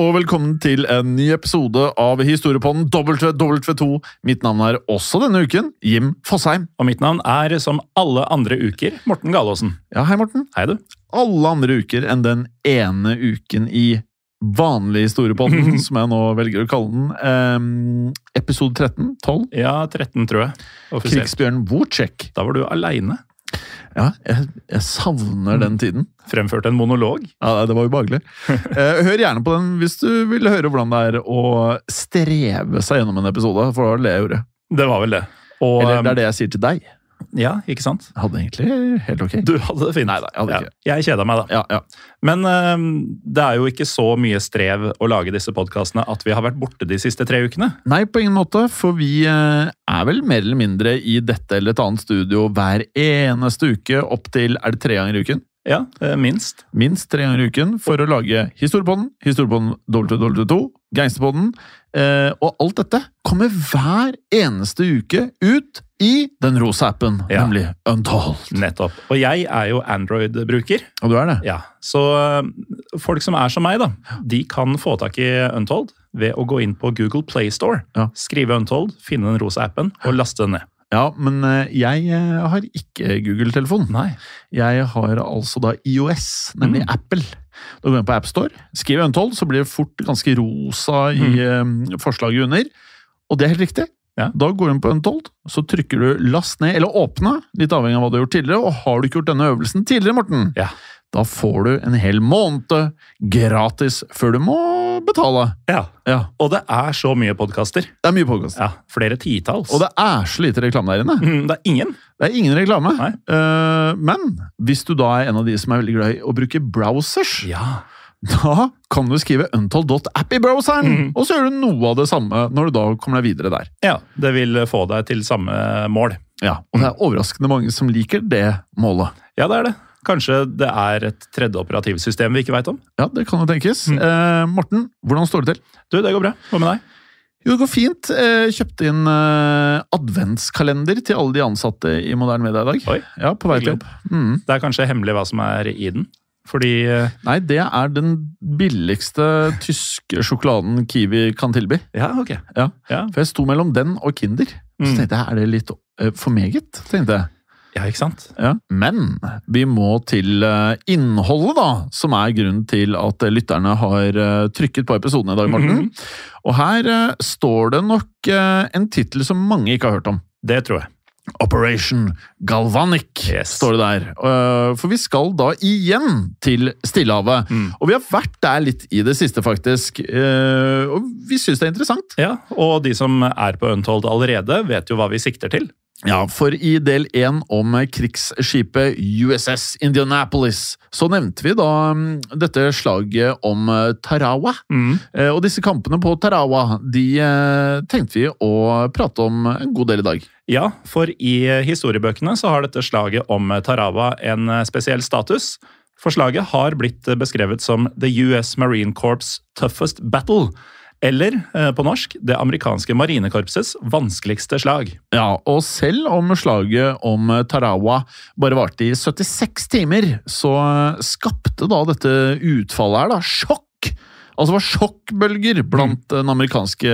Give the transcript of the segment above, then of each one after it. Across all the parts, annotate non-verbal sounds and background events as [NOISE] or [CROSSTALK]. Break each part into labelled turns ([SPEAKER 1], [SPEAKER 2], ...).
[SPEAKER 1] Og velkommen til en ny episode av Historiepodden WW2. Mitt navn er også denne uken Jim Fosheim.
[SPEAKER 2] Og mitt navn er, som alle andre uker, Morten Galaasen.
[SPEAKER 1] Ja, hei, Morten.
[SPEAKER 2] Hei, du.
[SPEAKER 1] Alle andre uker enn den ene uken i vanlig Historiepodden, [LAUGHS] som jeg nå velger å kalle den. Um, episode 13? 12?
[SPEAKER 2] Ja, 13, tror jeg. Offisielt.
[SPEAKER 1] Krigsbjørn Wojciech.
[SPEAKER 2] Da var du aleine.
[SPEAKER 1] Ja, jeg, jeg savner den tiden.
[SPEAKER 2] Fremførte en monolog.
[SPEAKER 1] Ja, Det var ubehagelig. [LAUGHS] Eh, hør gjerne på den hvis du vil høre hvordan det er å streve seg gjennom en episode, for det var det jeg gjorde.
[SPEAKER 2] Det var vel det. Og,
[SPEAKER 1] Eller det er det jeg sier til deg.
[SPEAKER 2] Ja, ikke sant?
[SPEAKER 1] Jeg hadde egentlig helt ok.
[SPEAKER 2] Du hadde det fint.
[SPEAKER 1] Nei da, jeg hadde ikke.
[SPEAKER 2] Ja, jeg kjeda meg, da.
[SPEAKER 1] Ja, ja.
[SPEAKER 2] Men eh, det er jo ikke så mye strev å lage disse podkastene at vi har vært borte de siste tre ukene.
[SPEAKER 1] Nei, på ingen måte, for vi eh, er vel mer eller mindre i dette eller et annet studio hver eneste uke opp til er det tre ganger i uken?
[SPEAKER 2] Ja, eh, minst.
[SPEAKER 1] Minst tre ganger i uken for å lage Historiepodden, Historiepodden WW2, Gangsterpodden, eh, og alt dette kommer hver eneste uke ut i den rosa appen,
[SPEAKER 2] Ja.
[SPEAKER 1] nemlig Untold.
[SPEAKER 2] Nettopp. Og jeg er jo Android-bruker.
[SPEAKER 1] Og du er det?
[SPEAKER 2] Ja, Så eh, folk som er som meg, da, de kan få tak i Untold ved å gå inn på Google Playstore,
[SPEAKER 1] Ja.
[SPEAKER 2] skrive Untold, finne den rosa appen og laste den ned.
[SPEAKER 1] Ja, men eh, jeg eh, har ikke Google-telefon.
[SPEAKER 2] Nei.
[SPEAKER 1] Jeg har altså da IOS, nemlig
[SPEAKER 2] Mm.
[SPEAKER 1] Apple. Da går jeg på AppStore, skriver Untold, så blir det fort ganske rosa i mm. forslaget under. Og det er helt riktig.
[SPEAKER 2] Ja.
[SPEAKER 1] Da går du inn på Untold, så trykker du last ned, eller åpne, litt avhengig av hva du har gjort tidligere. Og har du ikke gjort denne øvelsen tidligere, Morten,
[SPEAKER 2] Ja.
[SPEAKER 1] da får du en hel måned gratis før du må betale.
[SPEAKER 2] Ja.
[SPEAKER 1] Ja,
[SPEAKER 2] Og det er så mye podkaster.
[SPEAKER 1] Det er mye podkast.
[SPEAKER 2] Ja, flere titalls.
[SPEAKER 1] Og det er så lite reklame der inne.
[SPEAKER 2] Mm, det er ingen.
[SPEAKER 1] Det er ingen reklame. Eh, men hvis du da er en av de som er veldig glad i å bruke browsers,
[SPEAKER 2] Ja.
[SPEAKER 1] Da kan du skrive untold.app i browseren,
[SPEAKER 2] mm.
[SPEAKER 1] og så gjør du noe av det samme når du da kommer deg videre der.
[SPEAKER 2] ja. Det vil få deg til samme mål.
[SPEAKER 1] Ja, Og det er overraskende mange som liker det målet.
[SPEAKER 2] Ja, det er det. Kanskje det er et tredje operativsystem vi ikke veit om?
[SPEAKER 1] Ja, det kan jo tenkes.
[SPEAKER 2] Mm.
[SPEAKER 1] Eh, Morten, hvordan står det til?
[SPEAKER 2] Du, det går bra. Hva med deg?
[SPEAKER 1] Jo, det går fint. Eh, kjøpte inn eh, adventskalender til alle de ansatte i Moderne Media i dag.
[SPEAKER 2] Oi,
[SPEAKER 1] Ja, på vei til jobb. Mm.
[SPEAKER 2] Det er kanskje hemmelig hva som er i den? Fordi eh,
[SPEAKER 1] Nei, det er den billigste tyske sjokoladen Kiwi kan tilby.
[SPEAKER 2] Ja, ok.
[SPEAKER 1] Ja.
[SPEAKER 2] Ja,
[SPEAKER 1] For jeg sto mellom den og Kinder. Så
[SPEAKER 2] Mm.
[SPEAKER 1] tenkte jeg, er det litt eh, for meget? tenkte jeg.
[SPEAKER 2] ja ikke sant?
[SPEAKER 1] Ja. Men vi må til eh, innholdet, da, som er grunnen til at lytterne har trykket på episoden i dag, Morten.
[SPEAKER 2] Mhm.
[SPEAKER 1] Og her står det nok en tittel som mange ikke har hørt om.
[SPEAKER 2] Det tror jeg.
[SPEAKER 1] Operation Galvanic,
[SPEAKER 2] Yes.
[SPEAKER 1] står det der. Eh, For vi skal da igjen til Stillehavet.
[SPEAKER 2] Mm.
[SPEAKER 1] Og vi har vært der litt i det siste, faktisk. Eh, Og vi syns det er interessant.
[SPEAKER 2] Ja, Og de som er på Untold allerede, vet jo hva vi sikter til.
[SPEAKER 1] Ja, for i del én om krigsskipet USS Indianapolis, så nevnte vi da mm, dette slaget om eh, Tarawa. Mm. Og disse kampene på Tarawa, de eh, tenkte vi å prate om en god del i dag.
[SPEAKER 2] Ja, for i historiebøkene så har dette slaget om Tarawa en spesiell status. For slaget har blitt beskrevet som The US Marine Corps Toughest Battle. Eller eh, på norsk det amerikanske marinekorpsets vanskeligste slag.
[SPEAKER 1] Ja, og selv om slaget om Tarawa bare varte i 76 timer, så skapte da dette utfallet her da sjokk! Altså var sjokkbølger blant den amerikanske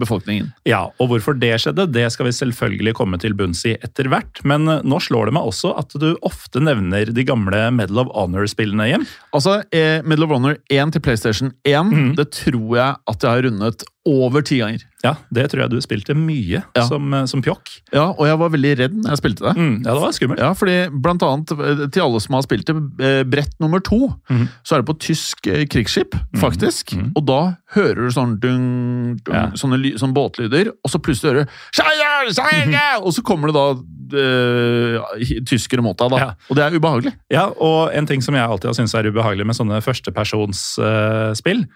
[SPEAKER 1] befolkningen.
[SPEAKER 2] Ja, og hvorfor det skjedde, det skal vi selvfølgelig komme til bunns i etter hvert. Men eh, nå slår det meg også at du ofte nevner de gamle Medal of Honor-spillene hjem.
[SPEAKER 1] Altså, eh, Medal of Honor 1 til PlayStation 1, det tror jeg at jeg har rundet over ti ganger.
[SPEAKER 2] Ja, det tror jeg du spilte mye
[SPEAKER 1] Ja.
[SPEAKER 2] som, eh, som pjokk.
[SPEAKER 1] Ja, og jeg var veldig redd når jeg spilte det.
[SPEAKER 2] Mm, ja, det var skummelt.
[SPEAKER 1] Ja, fordi blant annet eh, til alle som har spilt det, eh, brett nummer to,
[SPEAKER 2] mm.
[SPEAKER 1] så er det på tysk krigsskip, faktisk. Og da hører du sånn dung, dung,
[SPEAKER 2] Ja.
[SPEAKER 1] sånne, sånne båtlyder, og så plutselig hører du «Seier! Seier!» Og så kommer det da øh, tyskere mot deg, da.
[SPEAKER 2] Ja.
[SPEAKER 1] Og det er ubehagelig.
[SPEAKER 2] Ja, og en ting som jeg alltid har syntes er ubehagelig med sånne førstepersonsspill,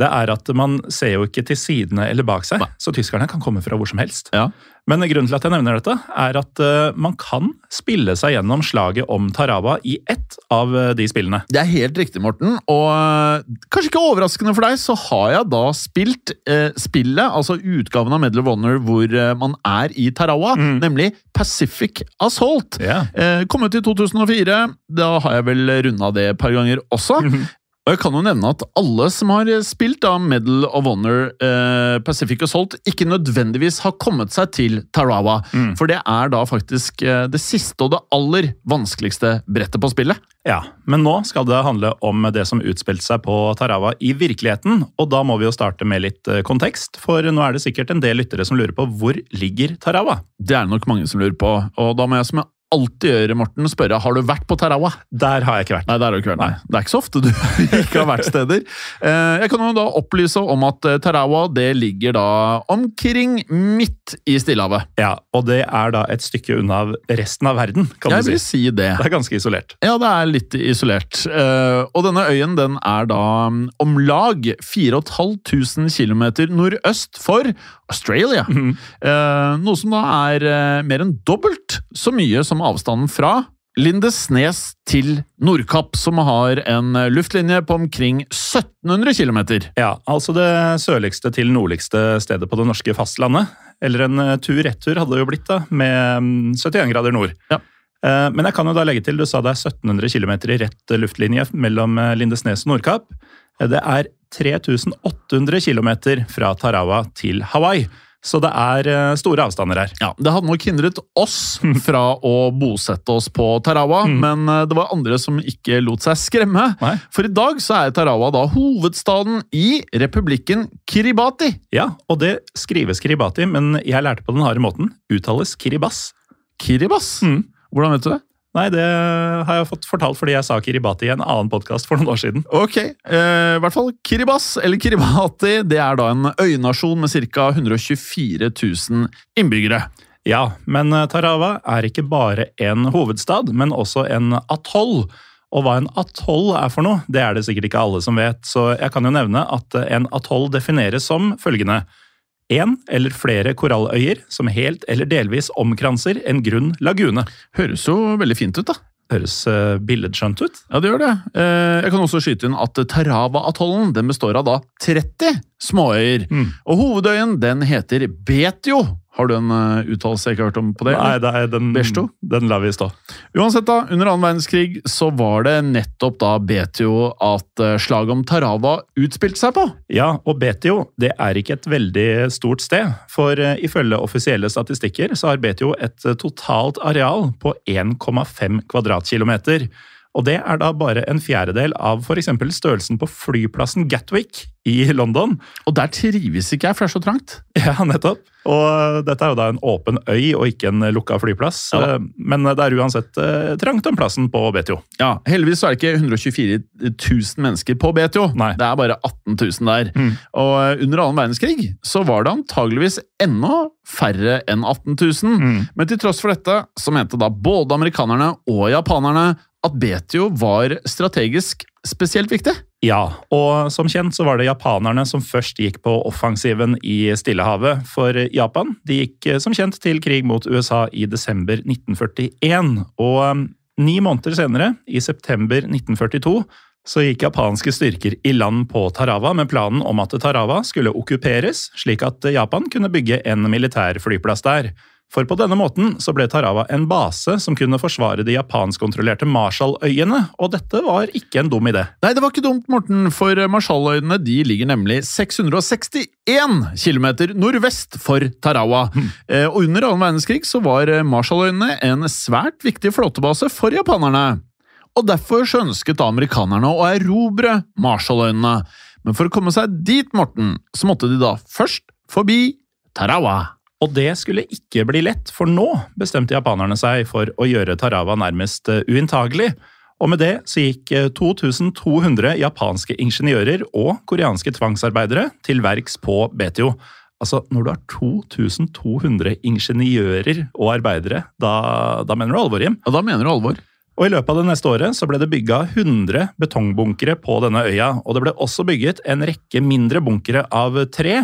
[SPEAKER 2] det er at man ser jo ikke til sidene eller bak seg, så tyskerne kan komme fra hvor som helst.
[SPEAKER 1] Ja.
[SPEAKER 2] Men grunnen til at jeg nevner dette, er at eh, man kan spille seg gjennom slaget om Tarawa i ett av eh, de spillene.
[SPEAKER 1] Det er helt riktig, Morten. Og eh, kanskje ikke overraskende for deg, så har jeg da spilt spillet, altså utgaven av Medal of Honor hvor man er i Tarawa, nemlig Pacific Assault. Yeah. Kom ut i 2004. Da har jeg vel runda det et par ganger også. Og jeg kan jo nevne at alle som har spilt da Medal of Honor eh, Pacific Assault, ikke nødvendigvis har kommet seg til Tarawa. For det er da faktisk eh, det siste og det aller vanskeligste brettet på spillet.
[SPEAKER 2] Ja, men nå skal det handle om det som utspilte seg på Tarawa i virkeligheten, og da må vi jo starte med litt eh, kontekst, for nå er det sikkert en del lyttere som lurer på hvor ligger Tarawa?
[SPEAKER 1] Det er det nok mange som lurer på, og da må jeg som jeg alltid gjøre, Morten, spørre har du vært på Tarawa.
[SPEAKER 2] Der har jeg ikke vært.
[SPEAKER 1] Nei, der har du ikke vært. Nei. Det er ikke så ofte du [LAUGHS] ikke har vært steder. Eh, Jeg kan jo da opplyse om at eh, Tarawa det ligger da omkring midt i Stillehavet.
[SPEAKER 2] Ja, og det er da et stykke unna resten av verden, kan
[SPEAKER 1] Jeg
[SPEAKER 2] du
[SPEAKER 1] vil
[SPEAKER 2] si.
[SPEAKER 1] si det.
[SPEAKER 2] Det er ganske isolert.
[SPEAKER 1] Ja, det er litt isolert. Eh, Og denne øyen den er da mm, om lag 4500 km nordøst for Australia. Eh, Noe som da er eh, mer enn dobbelt så mye som avstanden fra Lindesnes til Nordkapp, som har en eh, luftlinje på omkring 1700 km.
[SPEAKER 2] Ja, altså det sørligste til nordligste stedet på det norske fastlandet. Eller en eh, tur-retur hadde det jo blitt, da, med mm, 71 grader nord.
[SPEAKER 1] Ja.
[SPEAKER 2] Eh, Men jeg kan jo da legge til, du sa det er 1700 km i rett luftlinje mellom eh, Lindesnes og Nordkapp. Eh, Det er 3800 km fra Tarawa til Hawaii. Så det er store avstander her.
[SPEAKER 1] Ja, Det hadde nok hindret oss [LAUGHS] fra å bosette oss på Tarawa, men eh, det var andre som ikke lot seg skremme.
[SPEAKER 2] Nei.
[SPEAKER 1] For i dag så er Tarawa da hovedstaden i republikken Kiribati.
[SPEAKER 2] Ja, og det skrives Kiribati, men jeg lærte på den harde måten. Uttales Kiribas.
[SPEAKER 1] Kiribas?
[SPEAKER 2] Mm.
[SPEAKER 1] Hvordan vet du det?
[SPEAKER 2] Nei, det har jeg fått fortalt fordi jeg sa Kiribati i en annen podkast for noen år siden.
[SPEAKER 1] Ok, eh, i hvert fall Kiribas, eller Kiribati, det er da en øynasjon med ca. 124 000 innbyggere.
[SPEAKER 2] Ja, men eh, Tarawa er ikke bare en hovedstad, men også en atoll. Og hva en atoll er for noe, det er det sikkert ikke alle som vet, så jeg kan jo nevne at eh, en atoll defineres som følgende. En eller flere koralløyer som helt eller delvis omkranser en grunn lagune.
[SPEAKER 1] Høres jo veldig fint ut, da.
[SPEAKER 2] Høres uh, billedskjønt ut.
[SPEAKER 1] Ja, det gjør det. Eh, jeg kan også skyte inn at Tarawa-atollen den består av da 30 småøyer.
[SPEAKER 2] Mm.
[SPEAKER 1] Og hovedøyen den heter Betio. Har du en uh, uttalelse jeg ikke har hørt om på det?
[SPEAKER 2] Nei, det er den,
[SPEAKER 1] Besto?
[SPEAKER 2] den lar vi stå.
[SPEAKER 1] Uansett, da, under annen verdenskrig så var det nettopp da Betio at uh, slaget om Tarawa utspilte seg på.
[SPEAKER 2] Ja, og Betio det er ikke et veldig stort sted. For uh, ifølge offisielle statistikker så har Betio et totalt areal på 1,5 kvadratkilometer. Og det er da bare en fjerdedel av f.eks. størrelsen på flyplassen Gatwick i London.
[SPEAKER 1] Og der trives ikke jeg, for det er så trangt. [LAUGHS]
[SPEAKER 2] Ja, nettopp. Og dette er jo da en åpen øy og ikke en lukka flyplass.
[SPEAKER 1] Ja.
[SPEAKER 2] Eh, Men det er uansett eh, trangt om plassen på Betio.
[SPEAKER 1] Ja, Heldigvis er det ikke 124 000 mennesker på Betio.
[SPEAKER 2] Nei.
[SPEAKER 1] Det er bare 18 000 der.
[SPEAKER 2] Mm.
[SPEAKER 1] Og eh, under annen verdenskrig så var det antageligvis enda færre enn 18 000.
[SPEAKER 2] Mm.
[SPEAKER 1] Men til tross for dette så mente da både amerikanerne og japanerne at Betio var strategisk spesielt viktig.
[SPEAKER 2] Ja, og som kjent så var det japanerne som først gikk på offensiven i Stillehavet. For Japan de gikk eh, som kjent til krig mot USA i desember 1941. Og eh, ni måneder senere, i september 1942, så gikk japanske styrker i land på Tarawa med planen om at Tarawa skulle okkuperes, slik at Japan kunne bygge en militær flyplass der. For på denne måten så ble Tarawa en base som kunne forsvare de japanskkontrollerte Marshalløyene, og dette var ikke en dum idé.
[SPEAKER 1] Nei, det var ikke dumt, Morten, for Marshalløyene de ligger nemlig 661 km nordvest for Tarawa. Eh, Og under annen verdenskrig så var Marshalløyene en svært viktig flåtebase for japanerne. Og derfor så ønsket amerikanerne å erobre Marshalløyene. Men for å komme seg dit, Morten, så måtte de da først forbi Tarawa.
[SPEAKER 2] Og det skulle ikke bli lett, for nå bestemte japanerne seg for å gjøre Tarawa nærmest eh, uinntagelig. Og med det så gikk eh, 2200 japanske ingeniører og koreanske tvangsarbeidere til verks på BTO. Altså, når du har 2200 ingeniører og arbeidere, da, da mener du alvor, Jim.
[SPEAKER 1] Ja, da mener du alvor.
[SPEAKER 2] Og I løpet av det neste året så ble det bygga 100 betongbunkere på denne øya, og det ble også bygget en rekke mindre bunkere av tre.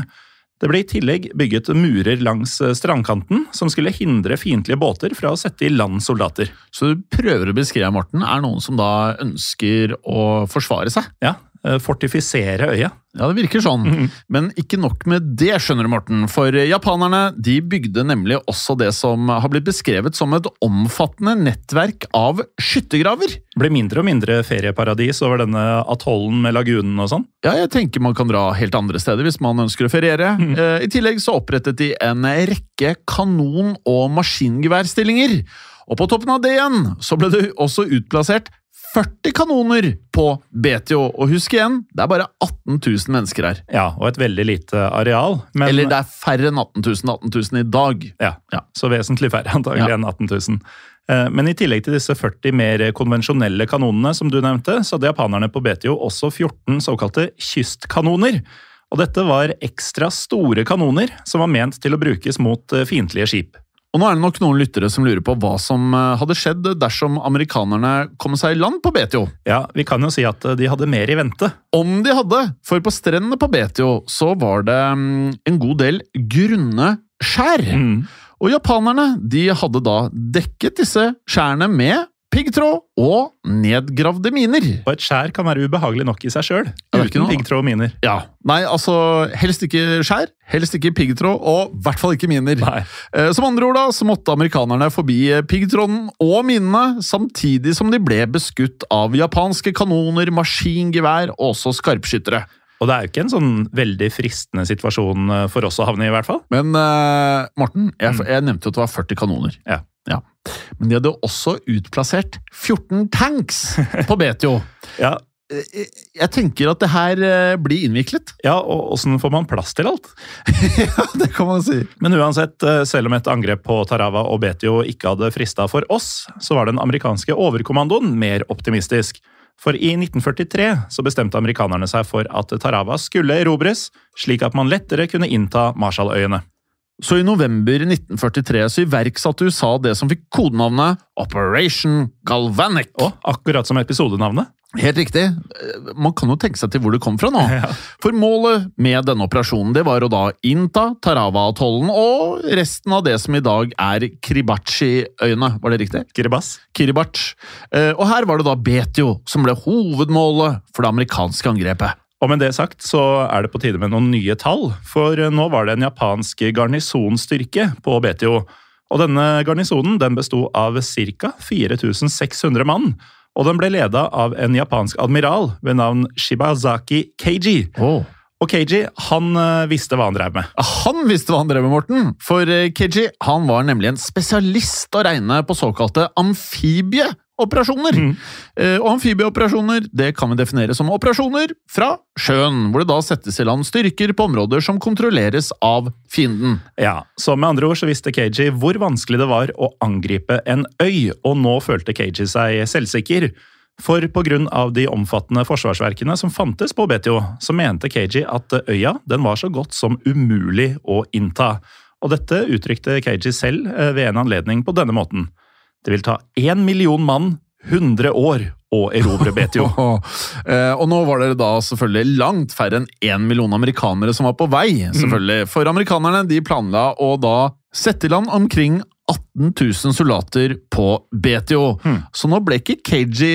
[SPEAKER 2] Det ble i tillegg bygget murer langs strandkanten som skulle hindre fiendtlige båter fra å sette i land soldater.
[SPEAKER 1] Så du prøver å beskrive, Morten, er noen som da ønsker å forsvare seg.
[SPEAKER 2] Ja, eh, Fortifisere øyet.
[SPEAKER 1] Ja, det virker sånn. Men ikke nok med det, skjønner du, Morten. For japanerne de bygde nemlig også det som har blitt beskrevet som et omfattende nettverk av skyttergraver.
[SPEAKER 2] Ble mindre og mindre ferieparadis over denne atollen med lagunen og sånn.
[SPEAKER 1] Ja, jeg tenker man kan dra helt andre steder hvis man ønsker å feriere. Eh, I tillegg så opprettet de en rekke kanon- og maskingeværstillinger. Og på toppen av det igjen så ble det også utplassert 40 kanoner på BTO. Og husk igjen, det er bare 18 000 mennesker her.
[SPEAKER 2] Ja, og et veldig lite areal. Men,
[SPEAKER 1] Eller det er færre enn 18 000 18 000 i dag.
[SPEAKER 2] Ja,
[SPEAKER 1] Ja.
[SPEAKER 2] så vesentlig færre antagelig
[SPEAKER 1] Ja.
[SPEAKER 2] enn 18 000. Eh, Men i tillegg til disse 40 mer konvensjonelle kanonene som du nevnte, så hadde japanerne på BTO også 14 såkalte kystkanoner. Og dette var ekstra store kanoner som var ment til å brukes mot eh, fiendtlige skip.
[SPEAKER 1] Og nå er det nok noen lyttere som lurer på hva som eh, hadde skjedd dersom amerikanerne kom seg i land på Betio.
[SPEAKER 2] Ja, vi kan jo si at eh, de hadde mer i vente.
[SPEAKER 1] Om de hadde, for på strendene på Betio så var det mm, en god del grunne skjær. Og japanerne de hadde da dekket disse skjærene med piggtråd og nedgravde miner.
[SPEAKER 2] Og et skjær kan være ubehagelig nok i seg sjøl, uten piggtråd og miner.
[SPEAKER 1] Ja, Nei, altså helst ikke skjær, helst ikke piggtråd, og i hvert fall ikke miner.
[SPEAKER 2] Nei.
[SPEAKER 1] Eh, Som andre ord da, så måtte amerikanerne forbi piggtråden og minene, samtidig som de ble beskutt av japanske kanoner, maskingevær og også skarpskyttere.
[SPEAKER 2] Og det er jo ikke en sånn veldig fristende situasjon eh, for oss å havne i, i hvert fall.
[SPEAKER 1] Men uh, Morten, jeg, jeg nevnte at det var 40 kanoner.
[SPEAKER 2] Ja.
[SPEAKER 1] Men de hadde også utplassert 14 tanks på Betio. [LAUGHS]
[SPEAKER 2] Ja,
[SPEAKER 1] Eh, Jeg tenker at det her eh, blir innviklet.
[SPEAKER 2] ja og åssen får man plass til alt? [LAUGHS]
[SPEAKER 1] ja, det kan man si.
[SPEAKER 2] Men uansett, eh, selv om et angrep på Tarawa og Betio ikke hadde frista for oss, så var den amerikanske overkommandoen mer optimistisk. For i 1943 så bestemte amerikanerne seg for at Tarawa skulle erobres, slik at man lettere kunne innta Marshalløyene.
[SPEAKER 1] Så i november 1943 så iverksatte USA det som fikk kodenavnet Operation Galvanic.
[SPEAKER 2] Og akkurat som episodenavnet.
[SPEAKER 1] Helt riktig. Man kan jo tenke seg til hvor det kom fra nå. [LAUGHS] For målet med denne operasjonen det var å da innta Tarawa-atollen og resten av det som i dag er Kiribachi-øyene. Var det riktig?
[SPEAKER 2] Kiribas.
[SPEAKER 1] Kiribati. Eh, Og her var det da Betio som ble hovedmålet for det amerikanske angrepet.
[SPEAKER 2] Og med det sagt så er det på tide med noen nye tall, for nå var det en japansk garnisonstyrke på BTO. Og denne garnisonen den besto av ca. 4600 mann, og den ble leda av en japansk admiral ved navn Shibazaki Keiji. Og Keiji han eh, visste hva han drev med.
[SPEAKER 1] Han visste hva han drev med, Morten! For eh, Keiji han var nemlig en spesialist å regne på såkalte operasjoner. Eh, Og amfibieoperasjoner det kan vi definere som operasjoner fra sjøen, hvor det da settes i land styrker på områder som kontrolleres av fienden.
[SPEAKER 2] Ja, så med andre ord så visste KG hvor vanskelig det var å angripe en øy, og nå følte KG seg selvsikker. For pga. de omfattende forsvarsverkene som fantes på Betio, så mente KG at øya den var så godt som umulig å innta. Og dette uttrykte KG selv eh, ved en anledning på denne måten. Det vil ta én million mann 100 år å erobre Betio. [LAUGHS]
[SPEAKER 1] Eh, og nå var det da selvfølgelig langt færre enn én million amerikanere som var på vei. selvfølgelig. For amerikanerne de planla å da sette i land omkring 18 000 soldater på Betio. Så nå ble ikke KG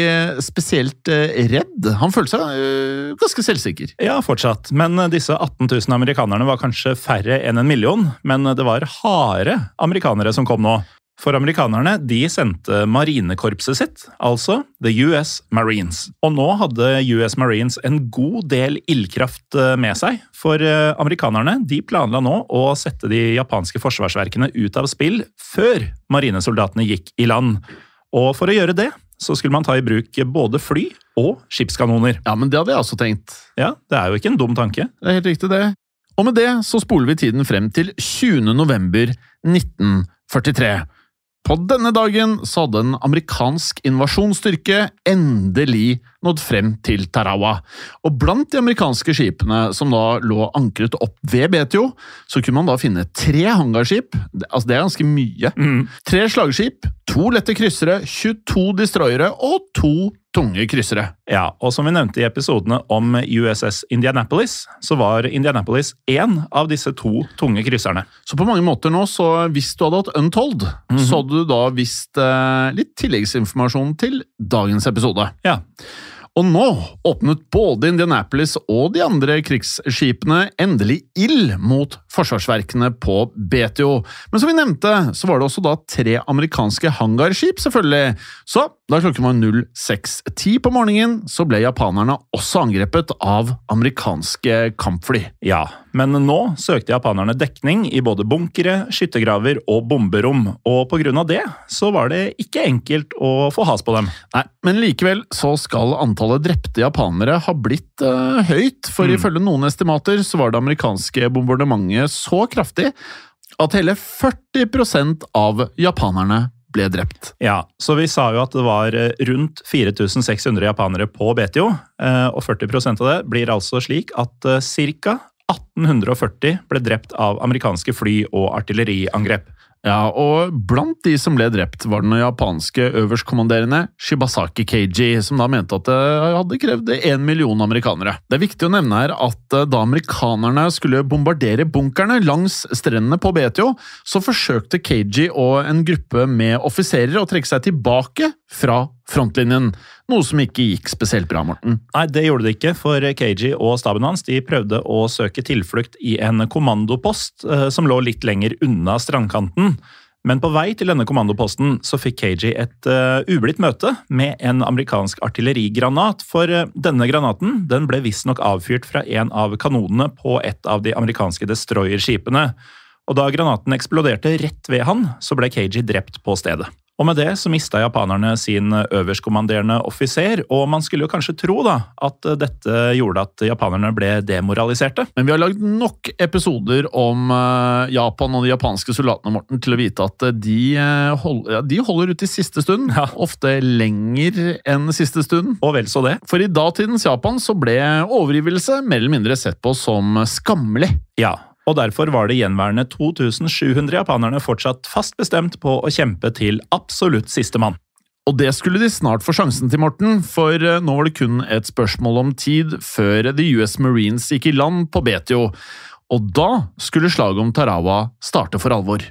[SPEAKER 1] spesielt eh, redd. Han følte seg eh, ganske selvsikker.
[SPEAKER 2] Ja, fortsatt. Men eh, disse 18 000 amerikanerne var kanskje færre enn en million. Men det var harde amerikanere som kom nå. For amerikanerne de sendte marinekorpset sitt, altså The US Marines. Og nå hadde US Marines en god del ildkraft eh, med seg. For eh, amerikanerne de planla nå å sette de japanske forsvarsverkene ut av spill før marinesoldatene gikk i land. Og for å gjøre det så skulle man ta i bruk både fly og skipskanoner.
[SPEAKER 1] Ja, men det hadde jeg også tenkt.
[SPEAKER 2] Ja, Det er jo ikke en dum tanke.
[SPEAKER 1] Det er helt riktig, det. Og med det så spoler vi tiden frem til 20. november 1943. På denne dagen så hadde en amerikansk invasjonsstyrke endelig nådd frem til Tarawa. Og blant de amerikanske skipene som da lå ankret opp ved Betio, så kunne man da finne tre hangarskip. Altså, det er ganske mye. Tre slagskip, to lette kryssere, 22 destroyere og to tunge kryssere.
[SPEAKER 2] Ja, og som vi nevnte i episodene om USS Indianapolis, så var Indianapolis én av disse to tunge krysserne.
[SPEAKER 1] Så på mange måter nå, så hvis du hadde hatt Untold, så hadde du da visst eh, litt tilleggsinformasjon til dagens episode.
[SPEAKER 2] Ja.
[SPEAKER 1] Og nå åpnet både Indianapolis og de andre krigsskipene endelig ild mot forsvarsverkene på Betio. Men som vi nevnte, så var det også da tre amerikanske hangarskip, selvfølgelig. Så da klokken var 06.10 på morgenen, så ble japanerne også angrepet av amerikanske kampfly.
[SPEAKER 2] Ja, men nå søkte japanerne dekning i både bunkere, skyttergraver og bomberom, og av det så var det ikke enkelt å få has på dem.
[SPEAKER 1] Nei, men likevel så skal antallet drepte japanere ha blitt uh, høyt, for ifølge noen estimater så var det amerikanske bombardementet så kraftig at hele 40% av japanerne ble drept.
[SPEAKER 2] Ja, så vi sa jo at det var eh, rundt 4600 japanere på Betio, eh, og 40% av det blir altså slik at ca. 1840 ble drept av amerikanske fly og artilleriangrep.
[SPEAKER 1] Ja, og blant de som ble drept, var den japanske øverstkommanderende Shibasaki Keiji, som da mente at det hadde krevd én million amerikanere. Det er viktig å nevne her at eh, da amerikanerne skulle bombardere bunkerne langs strendene på Betio, så forsøkte Keiji og en gruppe med offiserer å trekke seg tilbake fra frontlinjen, noe som ikke gikk spesielt bra, Morten.
[SPEAKER 2] Nei, det gjorde det ikke, for KG og staben hans de prøvde å søke tilflukt i en kommandopost eh, som lå litt lenger unna strandkanten. Men på vei til denne kommandoposten så fikk KG et uh, ublidt møte med en amerikansk artillerigranat, for uh, denne granaten den ble visstnok avfyrt fra en av kanonene på et av de amerikanske destroyerskipene. Og da granaten eksploderte rett ved han, så ble KG drept på stedet. Og med det så mista japanerne sin øverstkommanderende offiser, og man skulle jo kanskje tro da at dette gjorde at japanerne ble demoraliserte.
[SPEAKER 1] Men vi har lagd nok episoder om eh, Japan og de japanske soldatene, Morten, til å vite at eh, de, eh, hold, ja, de holder ut i siste stund. Ofte lenger enn siste stund.
[SPEAKER 2] Og vel så det.
[SPEAKER 1] For i datidens Japan så ble overgivelse mer eller mindre sett på som skammelig.
[SPEAKER 2] Ja, og derfor var det gjenværende 2700 japanerne fortsatt fast bestemt på å kjempe til absolutt sistemann.
[SPEAKER 1] Og det skulle de snart få sjansen til, Morten, for eh, nå var det kun et spørsmål om tid før The US Marines gikk i land på Betio, og da skulle slaget om Tarawa starte for alvor.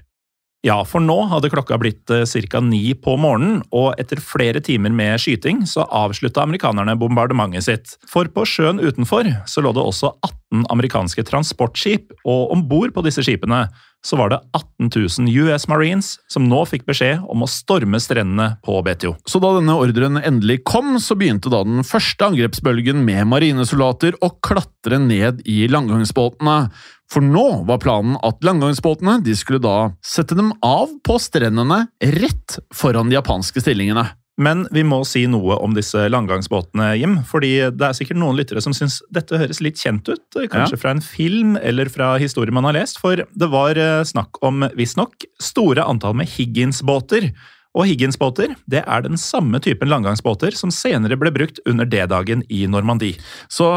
[SPEAKER 2] Ja, for nå hadde klokka blitt ca. ni på morgenen, og etter flere timer med skyting så avslutta amerikanerne bombardementet sitt. For på sjøen utenfor så lå det også 18 amerikanske transportskip, og om bord på disse skipene så var det 18 000 US Marines som nå fikk beskjed om å storme strendene på Betio.
[SPEAKER 1] Så da denne ordren endelig kom, så begynte da den første angrepsbølgen med marinesoldater å klatre ned i landgangsbåtene. For nå var planen at landgangsbåtene de skulle da sette dem av på strendene rett foran de japanske stillingene.
[SPEAKER 2] Men vi må si noe om disse landgangsbåtene, Jim. Fordi det er sikkert noen lyttere som syns dette høres litt kjent ut. Kanskje
[SPEAKER 1] Ja.
[SPEAKER 2] fra en film eller fra historier man har lest. For det var eh, snakk om, visstnok, store antall med Higgins-båter. Og Higgins-båter det er den samme typen langgangsbåter som senere ble brukt under D-dagen i Normandie.
[SPEAKER 1] Så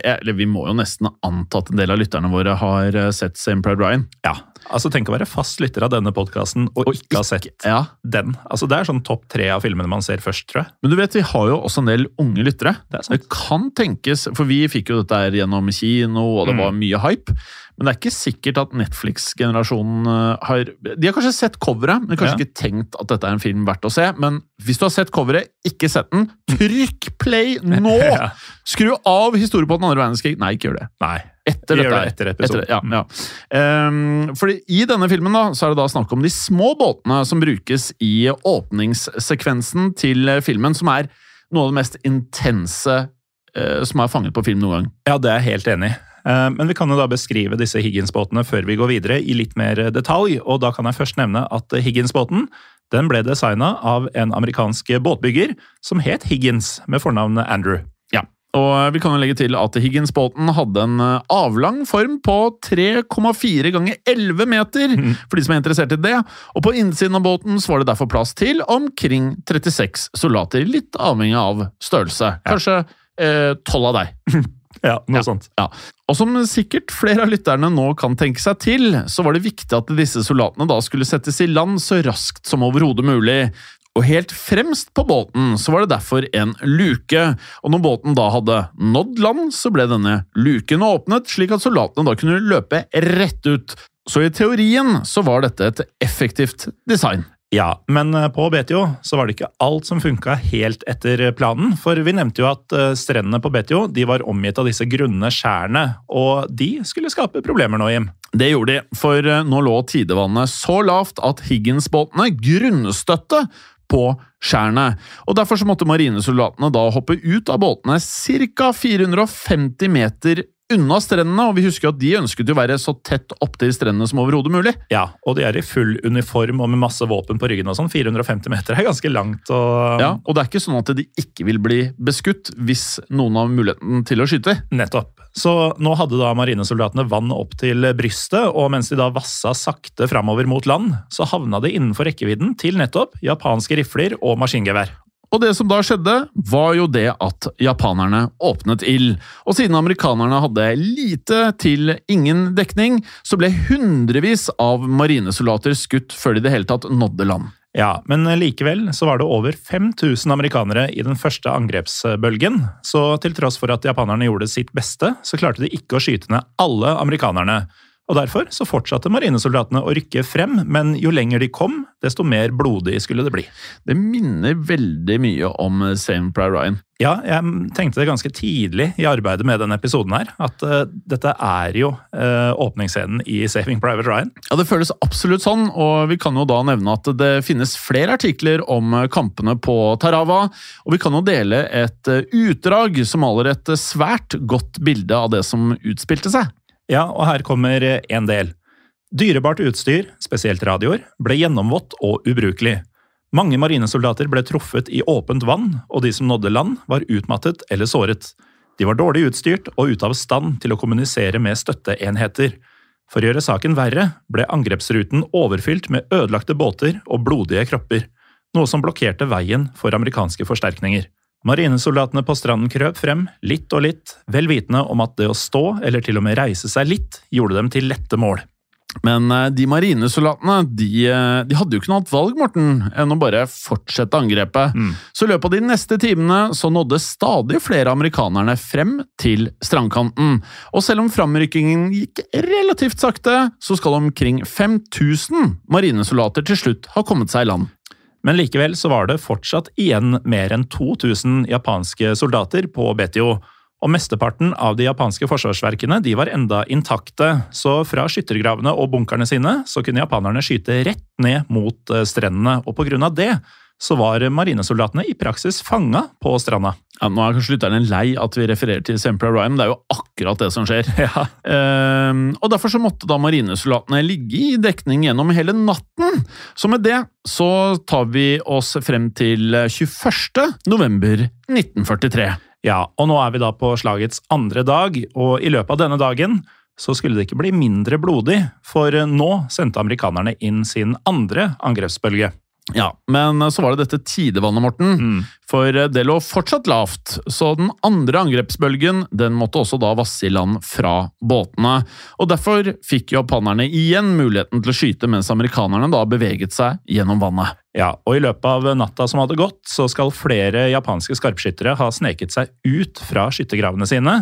[SPEAKER 1] eh, eller, vi må jo nesten anta at en del av lytterne våre har eh, sett Same Pride Ryan.
[SPEAKER 2] Ja, altså Tenk å være fast lytter av denne podkasten og, ikke ha sett
[SPEAKER 1] Ja,
[SPEAKER 2] den. Altså Det er sånn topp tre av filmene man ser først, tror jeg.
[SPEAKER 1] Men du vet, vi har jo også en del unge lyttere.
[SPEAKER 2] Det sant.
[SPEAKER 1] kan tenkes, for vi fikk jo dette her gjennom kino, og det
[SPEAKER 2] Mm.
[SPEAKER 1] var mye hype. Men det er ikke sikkert at Netflix-generasjonen eh, har De har kanskje sett coveret, men kanskje
[SPEAKER 2] Ja.
[SPEAKER 1] ikke tenkt at dette er en film verdt å se. Men hvis du har sett coveret, ikke sett den, trykk play nå! [LAUGHS]
[SPEAKER 2] Ja.
[SPEAKER 1] Skru av historie på den andre verdenskrig. Nei, ikke gjør det.
[SPEAKER 2] Nei.
[SPEAKER 1] Etter dette
[SPEAKER 2] det etter episoden.
[SPEAKER 1] ja, ja. Um, fordi I denne filmen da, så er det da snakk om de små båtene som brukes i åpningssekvensen til filmen, som er noe av det mest intense uh, som er fanget på film noen gang.
[SPEAKER 2] Ja, det er jeg helt enig i. Eh, Men vi kan jo da beskrive disse Higgins-båtene før vi går videre i litt mer detalj. og Da kan jeg først nevne at Higgins-båten den ble designa av en amerikansk båtbygger som het Higgins, med fornavnet Andrew.
[SPEAKER 1] Ja, og vi kan jo legge til at Higgins-båten hadde en eh, avlang form på 3,4 ganger 11 meter, for de som er interessert i det. Og på innsiden av båten så var det derfor plass til omkring 36 soldater, litt avhengig av størrelse. Kanskje eh, 12 av deg. [LAUGHS]
[SPEAKER 2] Ja, noe
[SPEAKER 1] Ja.
[SPEAKER 2] sånt.
[SPEAKER 1] Ja, og som sikkert flere av lytterne nå kan tenke seg til, så var det viktig at disse soldatene da skulle settes i land så raskt som overhodet mulig. Og helt fremst på båten så var det derfor en luke, og når båten da hadde nådd land, så ble denne luken åpnet, slik at soldatene da kunne løpe rett ut. Så i teorien så var dette et effektivt design.
[SPEAKER 2] Ja, men eh, på Betio så var det ikke alt som funka helt etter planen. For vi nevnte jo at eh, strendene på Betio de var omgitt av disse grunne skjærene, og de skulle skape problemer nå, Jim.
[SPEAKER 1] Det gjorde de, for eh, nå lå tidevannet så lavt at Higgins-båtene grunnstøtte på skjærene. Og Derfor så måtte marinesoldatene da hoppe ut av båtene ca. 450 meter unna strendene, og vi husker at de ønsket å være så tett opptil strendene som overhodet mulig.
[SPEAKER 2] Ja, og de er i full uniform og med masse våpen på ryggen og sånn. 450 meter er ganske langt. og...
[SPEAKER 1] Ja, Og det er ikke sånn at de ikke vil bli beskutt hvis noen har muligheten til å skyte.
[SPEAKER 2] Nettopp. Så nå hadde da marinesoldatene vann opp til brystet, og mens de da vassa sakte framover mot land, så havna de innenfor rekkevidden til nettopp japanske rifler og maskingevær.
[SPEAKER 1] Og det som da skjedde, var jo det at japanerne åpnet ild. Og siden amerikanerne hadde lite til ingen dekning, så ble hundrevis av marinesoldater skutt før de i det hele tatt nådde land.
[SPEAKER 2] Ja, men likevel så var det over 5000 amerikanere i den første angrepsbølgen, så til tross for at japanerne gjorde sitt beste, så klarte de ikke å skyte ned alle amerikanerne. Og Derfor så fortsatte marinesoldatene å rykke frem, men jo lenger de kom, desto mer blodig skulle det bli.
[SPEAKER 1] Det minner veldig mye om Same Pry Ryan.
[SPEAKER 2] Ja, jeg tenkte det ganske tidlig i arbeidet med denne episoden her, at uh, dette er jo uh, åpningsscenen i Saving Private Ryan.
[SPEAKER 1] Ja, Det føles absolutt sånn, og vi kan jo da nevne at det finnes flere artikler om kampene på Tarawa, og vi kan jo dele et eh, utdrag som maler et svært godt bilde av det som utspilte seg.
[SPEAKER 2] Ja, og her kommer en del. Dyrebart utstyr, spesielt radioer, ble gjennomvått og ubrukelig. Mange marinesoldater ble truffet i åpent vann, og de som nådde land, var utmattet eller såret. De var dårlig utstyrt og ute av stand til å kommunisere med støtteenheter. For å gjøre saken verre ble angrepsruten overfylt med ødelagte båter og blodige kropper, noe som blokkerte veien for amerikanske forsterkninger. Marinesoldatene på stranden krøp frem, litt og litt, vel vitende om at det å stå, eller til og med reise seg litt, gjorde dem til lette mål.
[SPEAKER 1] Men eh, de marinesoldatene de, eh, de hadde jo ikke noe annet valg Morten, enn å bare fortsette angrepet. Så i løpet av de neste timene så nådde stadig flere amerikanerne frem til strandkanten. Og selv om framrykkingen gikk relativt sakte, så skal omkring 5000 marinesoldater til slutt ha kommet seg i land.
[SPEAKER 2] Men likevel så var det fortsatt igjen mer enn 2000 japanske soldater på Betio. Og mesteparten av de japanske forsvarsverkene de var enda intakte, så fra skyttergravene og bunkerne sine så kunne japanerne skyte rett ned mot eh, strendene, og på grunn av det så var marinesoldatene i praksis fanga på stranda.
[SPEAKER 1] Ja, nå er kanskje lytterne lei at vi refererer til Semper Ryan, det er jo akkurat det som skjer. [LAUGHS] Ehm, og Derfor så måtte da marinesoldatene ligge i dekning gjennom hele natten. Så med det så tar vi oss frem til 21. november 1943.
[SPEAKER 2] Ja, og nå er vi da på slagets andre dag, og i løpet av denne dagen så skulle det ikke bli mindre blodig, for nå sendte amerikanerne inn sin andre angrepsbølge.
[SPEAKER 1] Ja, men så var det dette tidevannet, Morten. For det lå fortsatt lavt, så den andre angrepsbølgen den måtte også da vasse i land fra båtene. Og Derfor fikk japanerne igjen muligheten til å skyte mens amerikanerne da beveget seg gjennom vannet.
[SPEAKER 2] Ja, og i løpet av natta som hadde gått, så skal flere japanske skarpskyttere ha sneket seg ut fra skyttergravene sine.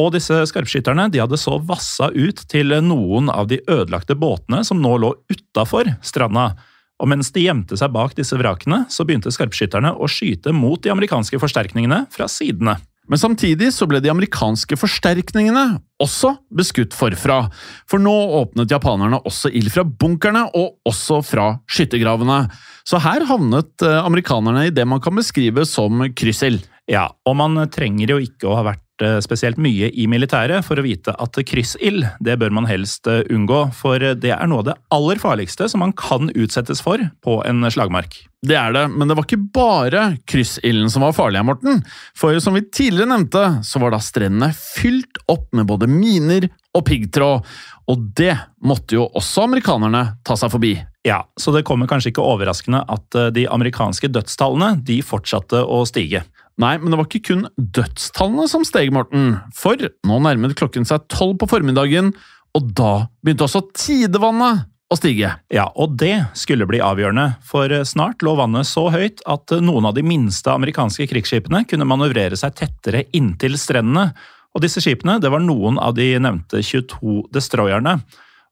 [SPEAKER 2] Og disse skarpskytterne de hadde så vassa ut til noen av de ødelagte båtene som nå lå utafor stranda. Og mens de gjemte seg bak disse vrakene, så begynte skarpskytterne å skyte mot de amerikanske forsterkningene fra sidene.
[SPEAKER 1] Men samtidig så ble de amerikanske forsterkningene også beskutt forfra. For nå åpnet japanerne også ild fra bunkerne, og også fra skyttergravene. Så her havnet eh, amerikanerne i det man kan beskrive som kryssild.
[SPEAKER 2] Ja, og man trenger jo ikke å ha vært eh, spesielt mye i militæret for å vite at kryssild, det bør man helst eh, unngå, for det er noe av det aller farligste som man kan utsettes for på en slagmark.
[SPEAKER 1] Det er det, men det var ikke bare kryssilden som var farlig, Morten. For som vi tidligere nevnte, så var da strendene fylt opp med både miner og piggtråd. Og det måtte jo også amerikanerne ta seg forbi.
[SPEAKER 2] Ja, så det kommer kanskje ikke overraskende at eh, de amerikanske dødstallene de fortsatte å stige.
[SPEAKER 1] Nei, men det var ikke kun dødstallene som steg, Morten. For nå nærmet klokken seg tolv på formiddagen, og da begynte også tidevannet å stige.
[SPEAKER 2] Ja, og det skulle bli avgjørende, for snart lå vannet så høyt at noen av de minste amerikanske krigsskipene kunne manøvrere seg tettere inntil strendene. Og disse skipene det var noen av de nevnte 22 destroyerne.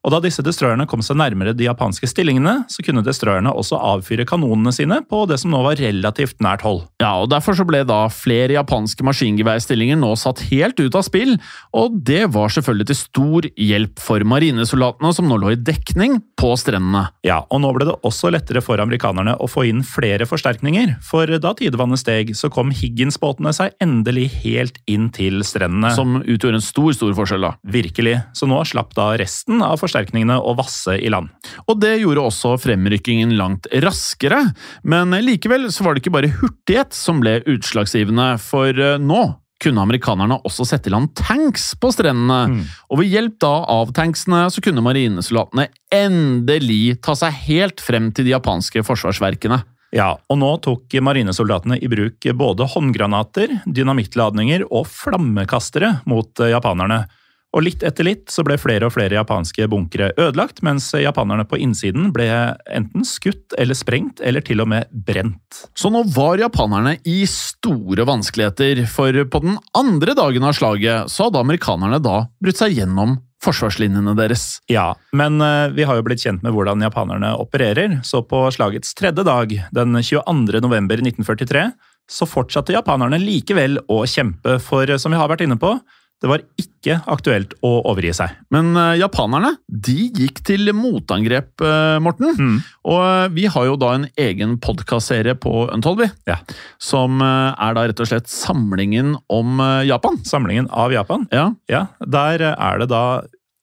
[SPEAKER 2] Og da disse destroyerne kom seg nærmere de japanske stillingene, så kunne destroyerne også avfyre kanonene sine på det som nå var relativt nært hold.
[SPEAKER 1] Ja, og Derfor så ble da flere japanske maskingeværstillinger nå satt helt ut av spill, og det var selvfølgelig til stor hjelp for marinesoldatene som nå lå i dekning på strendene.
[SPEAKER 2] Ja, og nå ble det også lettere for amerikanerne å få inn flere forsterkninger, for da tidevannet steg, så kom Higgins-båtene seg endelig helt inn til strendene.
[SPEAKER 1] Som utgjorde en stor, stor forskjell, da.
[SPEAKER 2] Virkelig, så nå slapp da resten av forsterkningene å vasse i land.
[SPEAKER 1] Og det gjorde også fremrykkingen langt raskere, men likevel så var det ikke bare hurtighet som ble utslagsgivende, for eh, nå kunne amerikanerne også sette i land tanks på strendene, og ved hjelp da av tanksene så kunne marinesoldatene endelig ta seg helt frem til de japanske forsvarsverkene.
[SPEAKER 2] Ja, og nå tok marinesoldatene i bruk både håndgranater, dynamittladninger og flammekastere mot eh, japanerne. Og litt etter litt så ble flere og flere japanske bunkere ødelagt, mens japanerne på innsiden ble enten skutt eller sprengt, eller til og med brent.
[SPEAKER 1] Så nå var japanerne i store vanskeligheter, for på den andre dagen av slaget så hadde amerikanerne da brutt seg gjennom forsvarslinjene deres.
[SPEAKER 2] Ja, men eh, vi har jo blitt kjent med hvordan japanerne opererer, så på slagets tredje dag, den 22. november 1943, så fortsatte japanerne likevel å kjempe, for eh, som vi har vært inne på, det var ikke aktuelt å overgi seg.
[SPEAKER 1] Men uh, japanerne de gikk til motangrep, uh, Morten.
[SPEAKER 2] Mm.
[SPEAKER 1] Og uh, vi har jo da en egen podkastserie på Untold,
[SPEAKER 2] Ja.
[SPEAKER 1] som er da rett og slett samlingen om Japan.
[SPEAKER 2] Samlingen av Japan,
[SPEAKER 1] Ja,
[SPEAKER 2] ja, der er det da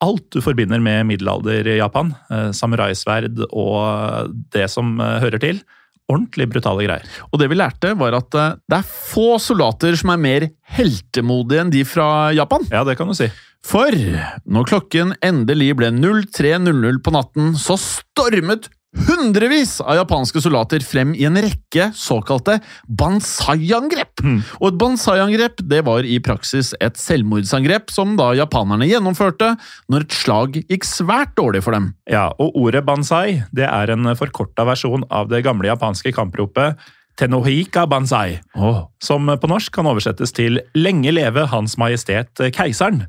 [SPEAKER 2] alt du forbinder med middelalder-Japan. Eh, Samuraisverd og det som eh, hører til. Ordentlig brutale greier.
[SPEAKER 1] Og det vi lærte, var at eh, det er få soldater som er mer heltemodige enn de fra Japan.
[SPEAKER 2] Ja, det kan du si.
[SPEAKER 1] For når klokken endelig ble 03.00 på natten, så stormet hundrevis av japanske soldater frem i en rekke såkalte bansai-angrep. Og et bansai-angrep det var i praksis et selvmordsangrep som da japanerne gjennomførte når et slag gikk svært dårlig for dem.
[SPEAKER 2] Ja, og ordet bansai det er en forkorta versjon av det gamle japanske kampropet Tenohika bansai, som på norsk kan oversettes til Lenge leve Hans Majestet Keiseren.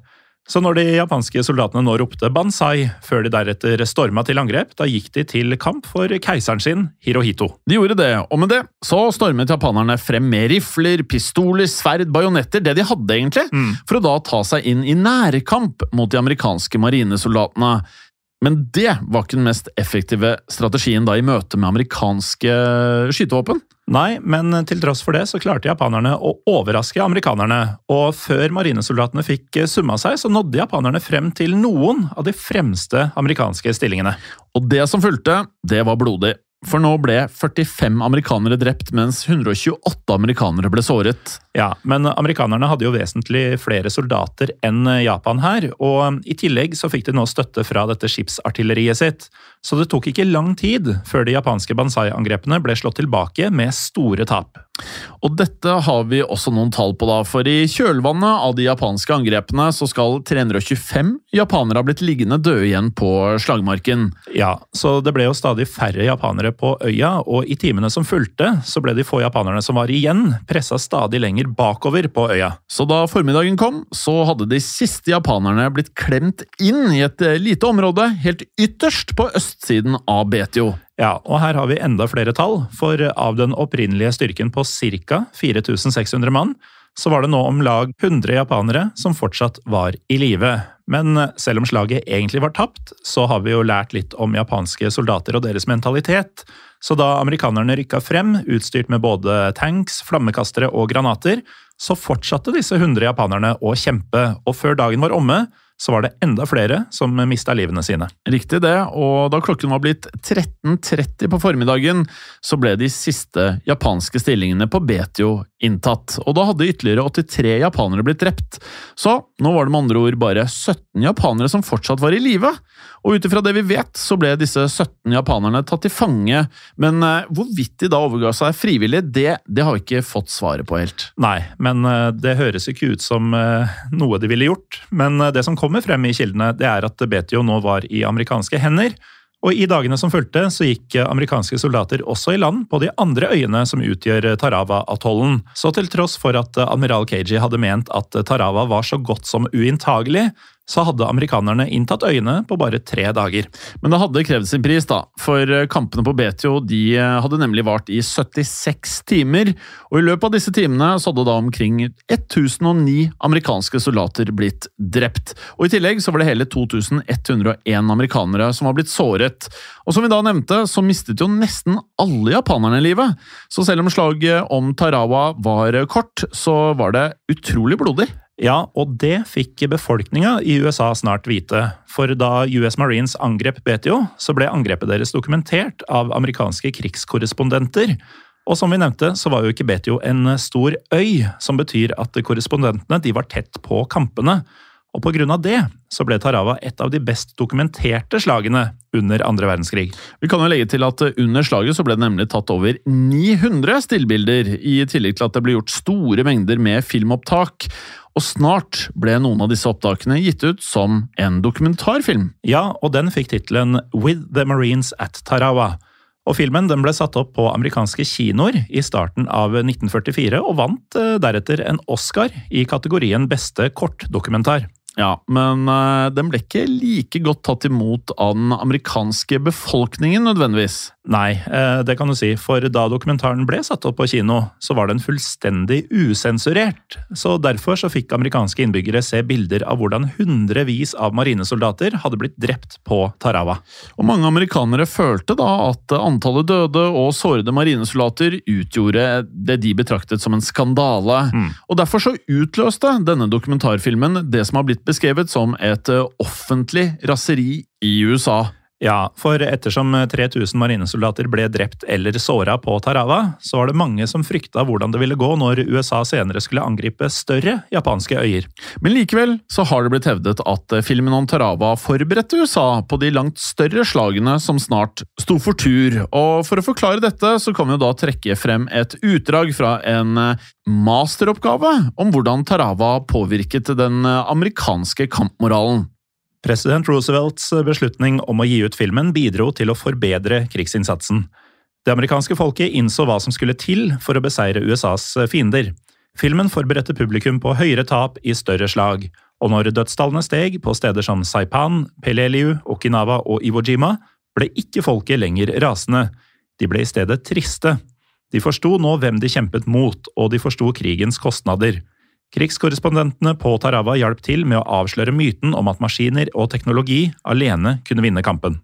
[SPEAKER 2] Så når de japanske soldatene nå ropte bansai, før de deretter storma til angrep, da gikk de til kamp for keiseren sin, Hirohito.
[SPEAKER 1] De gjorde det, og med det så stormet japanerne frem med rifler, pistoler, sverd, bajonetter, det de hadde egentlig, for å da ta seg inn i nærkamp mot de amerikanske marinesoldatene. Men det var ikke den mest effektive strategien da i møte med amerikanske skytevåpen.
[SPEAKER 2] Nei, men til tross for det så klarte japanerne å overraske amerikanerne. Og før marinesoldatene fikk summa seg, så nådde japanerne frem til noen av de fremste amerikanske stillingene.
[SPEAKER 1] Og det som fulgte, det var blodig. For nå ble 45 amerikanere drept, mens 128 amerikanere ble såret.
[SPEAKER 2] Ja, men amerikanerne hadde jo vesentlig flere soldater enn Japan her, og i tillegg så fikk de nå støtte fra dette skipsartilleriet sitt. Så det tok ikke lang tid før de japanske Banzai-angrepene ble slått tilbake med store tap.
[SPEAKER 1] Og dette har vi også noen tall på, da, for i kjølvannet av de japanske angrepene så skal 325 japanere ha blitt liggende døde igjen på slagmarken.
[SPEAKER 2] Ja, så det ble jo stadig færre japanere på øya, og i timene som fulgte, så ble de få japanerne som var igjen, pressa stadig lenger bakover på øya.
[SPEAKER 1] Så da formiddagen kom, så hadde de siste japanerne blitt klemt inn i et lite område helt ytterst på østsiden av Betio.
[SPEAKER 2] Ja, og her har vi enda flere tall, for av den opprinnelige styrken på ca. 4600 mann, så var det nå om lag 100 japanere som fortsatt var i live. Men selv om slaget egentlig var tapt, så har vi jo lært litt om japanske soldater og deres mentalitet. Så da amerikanerne rykka frem, utstyrt med både tanks, flammekastere og granater, så fortsatte disse 100 japanerne å kjempe, og før dagen var omme, så var det enda flere som mista livene sine.
[SPEAKER 1] Riktig det, og da klokken var blitt 13.30 på formiddagen, så ble de siste japanske stillingene på Betio inntatt, og da hadde ytterligere 83 japanere blitt drept. Så nå var det med andre ord bare 17 japanere som fortsatt var i live. Og ut ifra det vi vet, så ble disse 17 japanerne tatt til fange, men eh, hvorvidt de da overga seg frivillig, det, det har vi ikke fått svaret på helt.
[SPEAKER 2] Nei, men eh, det høres ikke ut som eh, noe de ville gjort. Men det som kommer frem i kildene, det er at Betio nå var i amerikanske hender. Og I dagene som fulgte, så gikk amerikanske soldater også i land på de andre øyene som utgjør Tarawa-atollen. Så til tross for at admiral Keiji hadde ment at Tarawa var så godt som uinntagelig, så hadde amerikanerne inntatt øyene på bare tre dager.
[SPEAKER 1] Men det hadde krevd sin pris, da, for kampene på Betio de hadde nemlig vart i 76 timer, og i løpet av disse timene så hadde da omkring 1009 amerikanske soldater blitt drept. Og I tillegg så var det hele 2101 amerikanere som var blitt såret. Og som vi da nevnte, så mistet jo nesten alle japanerne livet. Så selv om slaget om Tarawa var kort, så var det utrolig blodig.
[SPEAKER 2] Ja, og det fikk befolkninga i USA snart vite, for da US Marines angrep Betio, så ble angrepet deres dokumentert av amerikanske krigskorrespondenter. Og som vi nevnte, så var jo ikke Betio en stor øy, som betyr at korrespondentene de var tett på kampene. Og av det så ble Tarawa et av de best dokumenterte slagene under andre verdenskrig.
[SPEAKER 1] Vi kan jo legge til at under slaget så ble det nemlig tatt over 900 stillbilder, i tillegg til at det ble gjort store mengder med filmopptak. Og snart ble noen av disse opptakene gitt ut som en dokumentarfilm.
[SPEAKER 2] Ja, og den fikk tittelen With the Marines at Tarawa. Og Filmen den ble satt opp på amerikanske kinoer i starten av 1944, og vant deretter en Oscar i kategorien beste kortdokumentar.
[SPEAKER 1] Ja, men uh, den ble ikke like godt tatt imot av den amerikanske befolkningen, nødvendigvis.
[SPEAKER 2] Nei, uh, det kan du si, for da dokumentaren ble satt opp på kino, så var den fullstendig usensurert. Så derfor så fikk amerikanske innbyggere se bilder av hvordan hundrevis av marinesoldater hadde blitt drept på Tarawa.
[SPEAKER 1] Og mange amerikanere følte da at antallet døde og sårede marinesoldater utgjorde det de betraktet som en skandale. Mm. Og derfor så utløste denne dokumentarfilmen det som har blitt beskrevet som et offentlig raseri i USA.
[SPEAKER 2] Ja, for ettersom 3000 marinesoldater ble drept eller såra på Tarawa, så var det mange som frykta hvordan det ville gå når USA senere skulle angripe større japanske øyer.
[SPEAKER 1] Men likevel så har det blitt hevdet at filmen om Tarawa forberedte USA på de langt større slagene som snart sto for tur, og for å forklare dette så kan vi jo da trekke frem et utdrag fra en masteroppgave om hvordan Tarawa påvirket den amerikanske kampmoralen.
[SPEAKER 2] President Roosevelts beslutning om å gi ut filmen bidro til å forbedre krigsinnsatsen. Det amerikanske folket innså hva som skulle til for å beseire USAs fiender. Filmen forberedte publikum på høyere tap i større slag, og når dødstallene steg på steder som Saipan, Peleliu, Okinawa og Iwo Jima, ble ikke folket lenger rasende. De ble i stedet triste. De forsto nå hvem de kjempet mot, og de forsto krigens kostnader. Krigskorrespondentene på Tarawa hjalp til med å avsløre myten om at maskiner og teknologi alene kunne vinne kampen.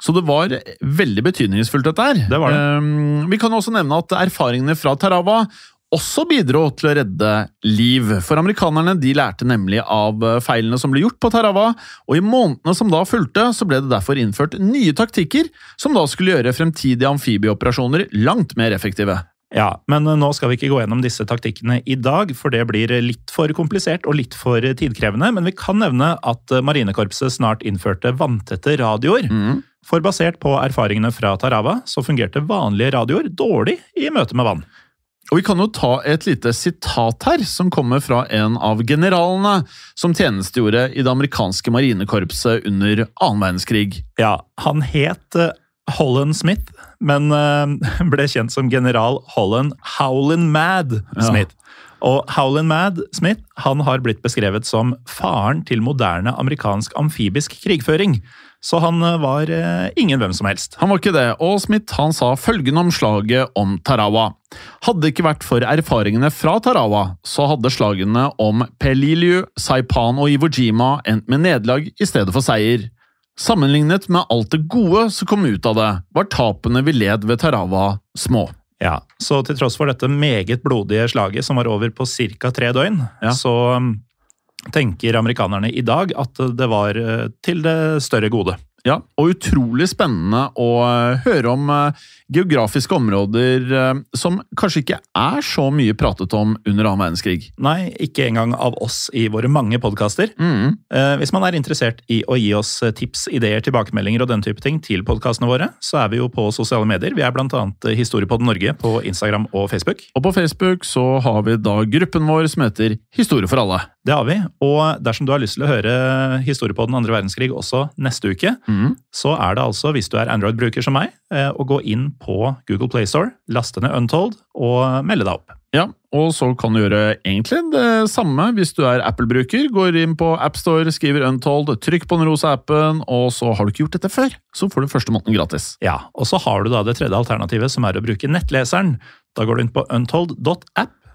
[SPEAKER 1] Så det var veldig betydningsfullt, dette her.
[SPEAKER 2] Det var det.
[SPEAKER 1] Um, vi kan også nevne at erfaringene fra Tarawa også bidro til å redde liv. For amerikanerne de lærte nemlig av feilene som ble gjort på Tarawa, og i månedene som da fulgte, så ble det derfor innført nye taktikker som da skulle gjøre fremtidige amfibieoperasjoner langt mer effektive.
[SPEAKER 2] Ja, men nå skal vi ikke gå gjennom disse taktikkene i dag, for det blir litt for komplisert og litt for tidkrevende. Men vi kan nevne at Marinekorpset snart innførte vanntette radioer. For basert på erfaringene fra Tarawa, så fungerte vanlige radioer dårlig i møte med vann.
[SPEAKER 1] Og Vi kan jo ta et lite sitat her, som kommer fra en av generalene som tjenestegjorde i det amerikanske marinekorpset under annen verdenskrig.
[SPEAKER 2] Ja, han het eh, Holland Smith, men uh, ble kjent som general Holland Howlin' Mad Smith. Og Howlin' Mad Smith han har blitt beskrevet som faren til moderne amerikansk amfibisk krigføring. Så han eh, var eh, ingen hvem som helst.
[SPEAKER 1] Han var ikke det, og Smith han sa følgende om slaget om Tarawa. Hadde det ikke vært for erfaringene fra Tarawa, så hadde slagene om Peliliu, Saipan og Iwo Jima endt med nederlag i stedet for seier. Sammenlignet med alt det gode som kom ut av det, var tapene vi led ved Tarawa små.
[SPEAKER 2] Ja, Så til tross for dette meget blodige slaget, som var over på ca. tre døgn,
[SPEAKER 1] Ja.
[SPEAKER 2] så um, tenker amerikanerne i dag at det var eh, til det større gode.
[SPEAKER 1] Ja, og utrolig spennende å eh, høre om eh, geografiske områder eh, som kanskje ikke er så mye pratet om under annen verdenskrig.
[SPEAKER 2] Nei, ikke engang av oss i våre mange podkaster.
[SPEAKER 1] Mm.
[SPEAKER 2] Eh, Hvis man er interessert i å gi oss eh, tips, ideer, tilbakemeldinger og den type ting til podkastene våre, så er vi jo på sosiale medier. Vi er annet Historiepodden Norge på Instagram og Facebook.
[SPEAKER 1] Og på Facebook så har vi da gruppen vår som heter Historie for alle.
[SPEAKER 2] Det har vi. Og dersom du har lyst til å høre Historiepodden andre verdenskrig også neste uke,
[SPEAKER 1] Mm.
[SPEAKER 2] så er det altså, hvis du er Android-bruker som meg, eh, å gå inn på Google Playstore, laste ned Untold og melde deg opp.
[SPEAKER 1] Ja, og så kan du gjøre egentlig det samme hvis du er Apple-bruker. Går inn på AppStore, skriver Untold, trykk på den rosa appen, og så har du ikke gjort dette før, så får du første måneden gratis.
[SPEAKER 2] Ja, Og så har du da det tredje alternativet, som er å bruke nettleseren. Da går du inn på untold.app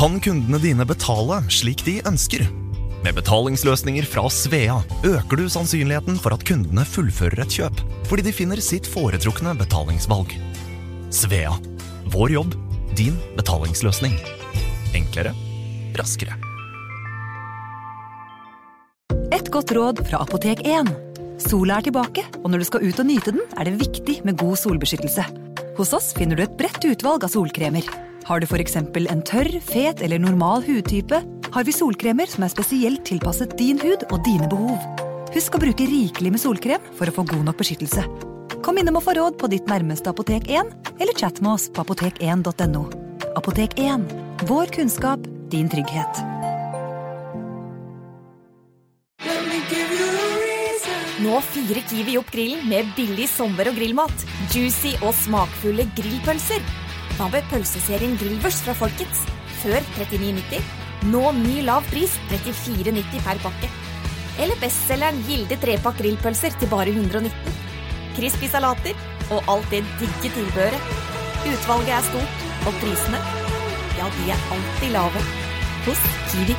[SPEAKER 3] Kan kundene dine betale slik de ønsker? Med betalingsløsninger fra Svea øker du sannsynligheten for at kundene fullfører et kjøp, fordi de finner sitt foretrukne betalingsvalg. Svea vår jobb, din betalingsløsning. Enklere, raskere.
[SPEAKER 4] Et godt råd fra Apotek 1. Sola er tilbake, og når du skal ut og nyte den, er det viktig med god solbeskyttelse. Hos oss finner du et bredt utvalg av solkremer. Har du f.eks. en tørr, fet eller normal hudtype, har vi solkremer som er spesielt tilpasset din hud og dine behov. Husk å bruke rikelig med solkrem for å få god nok beskyttelse. Kom innom og få råd på ditt nærmeste Apotek 1, eller chat med oss på apotek1.no. Apotek 1 vår kunnskap, din trygghet.
[SPEAKER 5] Nå fyrer Kiwi opp grillen med billig sommer- og grillmat. Juicy og smakfulle grillpølser. Hva pølseserien Grillvers fra Folkets? Før 39,90. Nå ny lav pris 34,90 per pakke. Eller bestselgeren Gilde trepakk grillpølser til bare 119. Crispy salater og alt det digge tilbehøret. Utvalget er stort, og prisene, ja, de er alltid lave. Hos Kiwi.